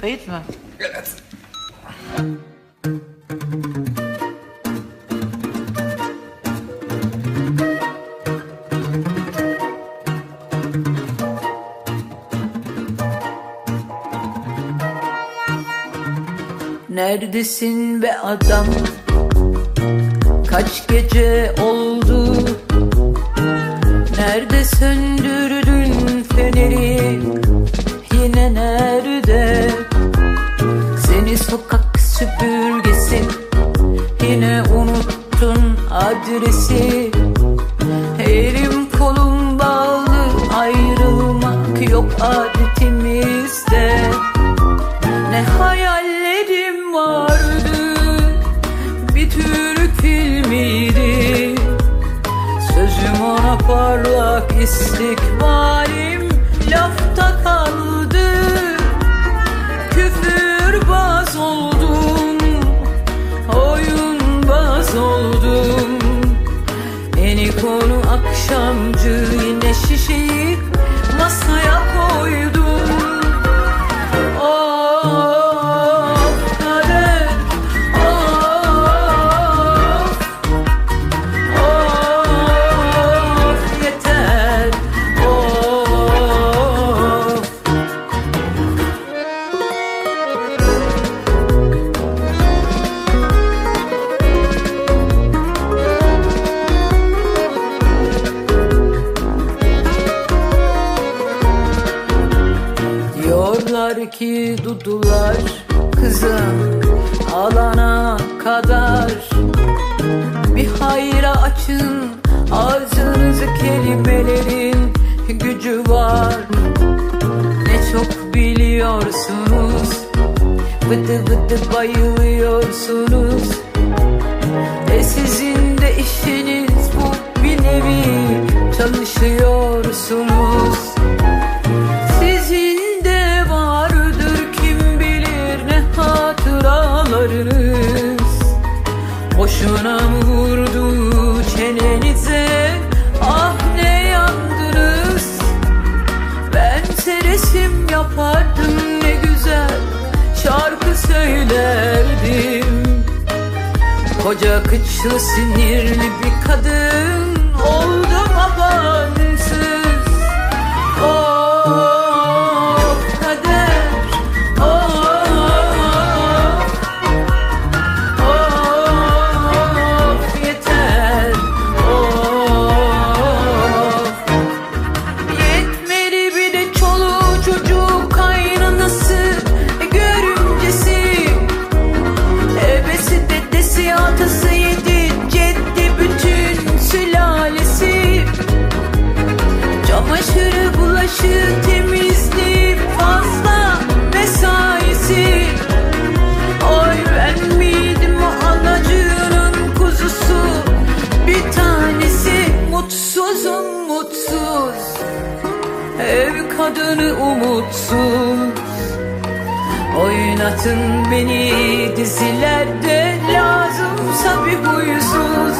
Kayıt mı? Evet. Neredesin be adam? Kaç gece oldu? Nerede söndürdün sokak süpürgesi. Yine unuttun adresi. Elim kolum bağlı ayrılmak yok adetimizde. Ne hayallerim vardı bir Türk filmiydi Sözüm ona parlak istikbalim Diyorlar ki dudular kızım alana kadar. Bir hayra açın ağzınızı kelimelerin gücü var. Ne çok biliyorsunuz Vıdı vıdı bayılıyorsunuz. E sizin de işiniz bu bir nevi çalışıyorsunuz hatıralarınız Boşuna vurdu çenenize. Ah ne yandınız. Ben resim yapardım ne güzel şarkı söylerdim. Koca kıçlı sinirli bir kadın Ev kadını umutsuz Oynatın beni dizilerde lazımsa bir huysuz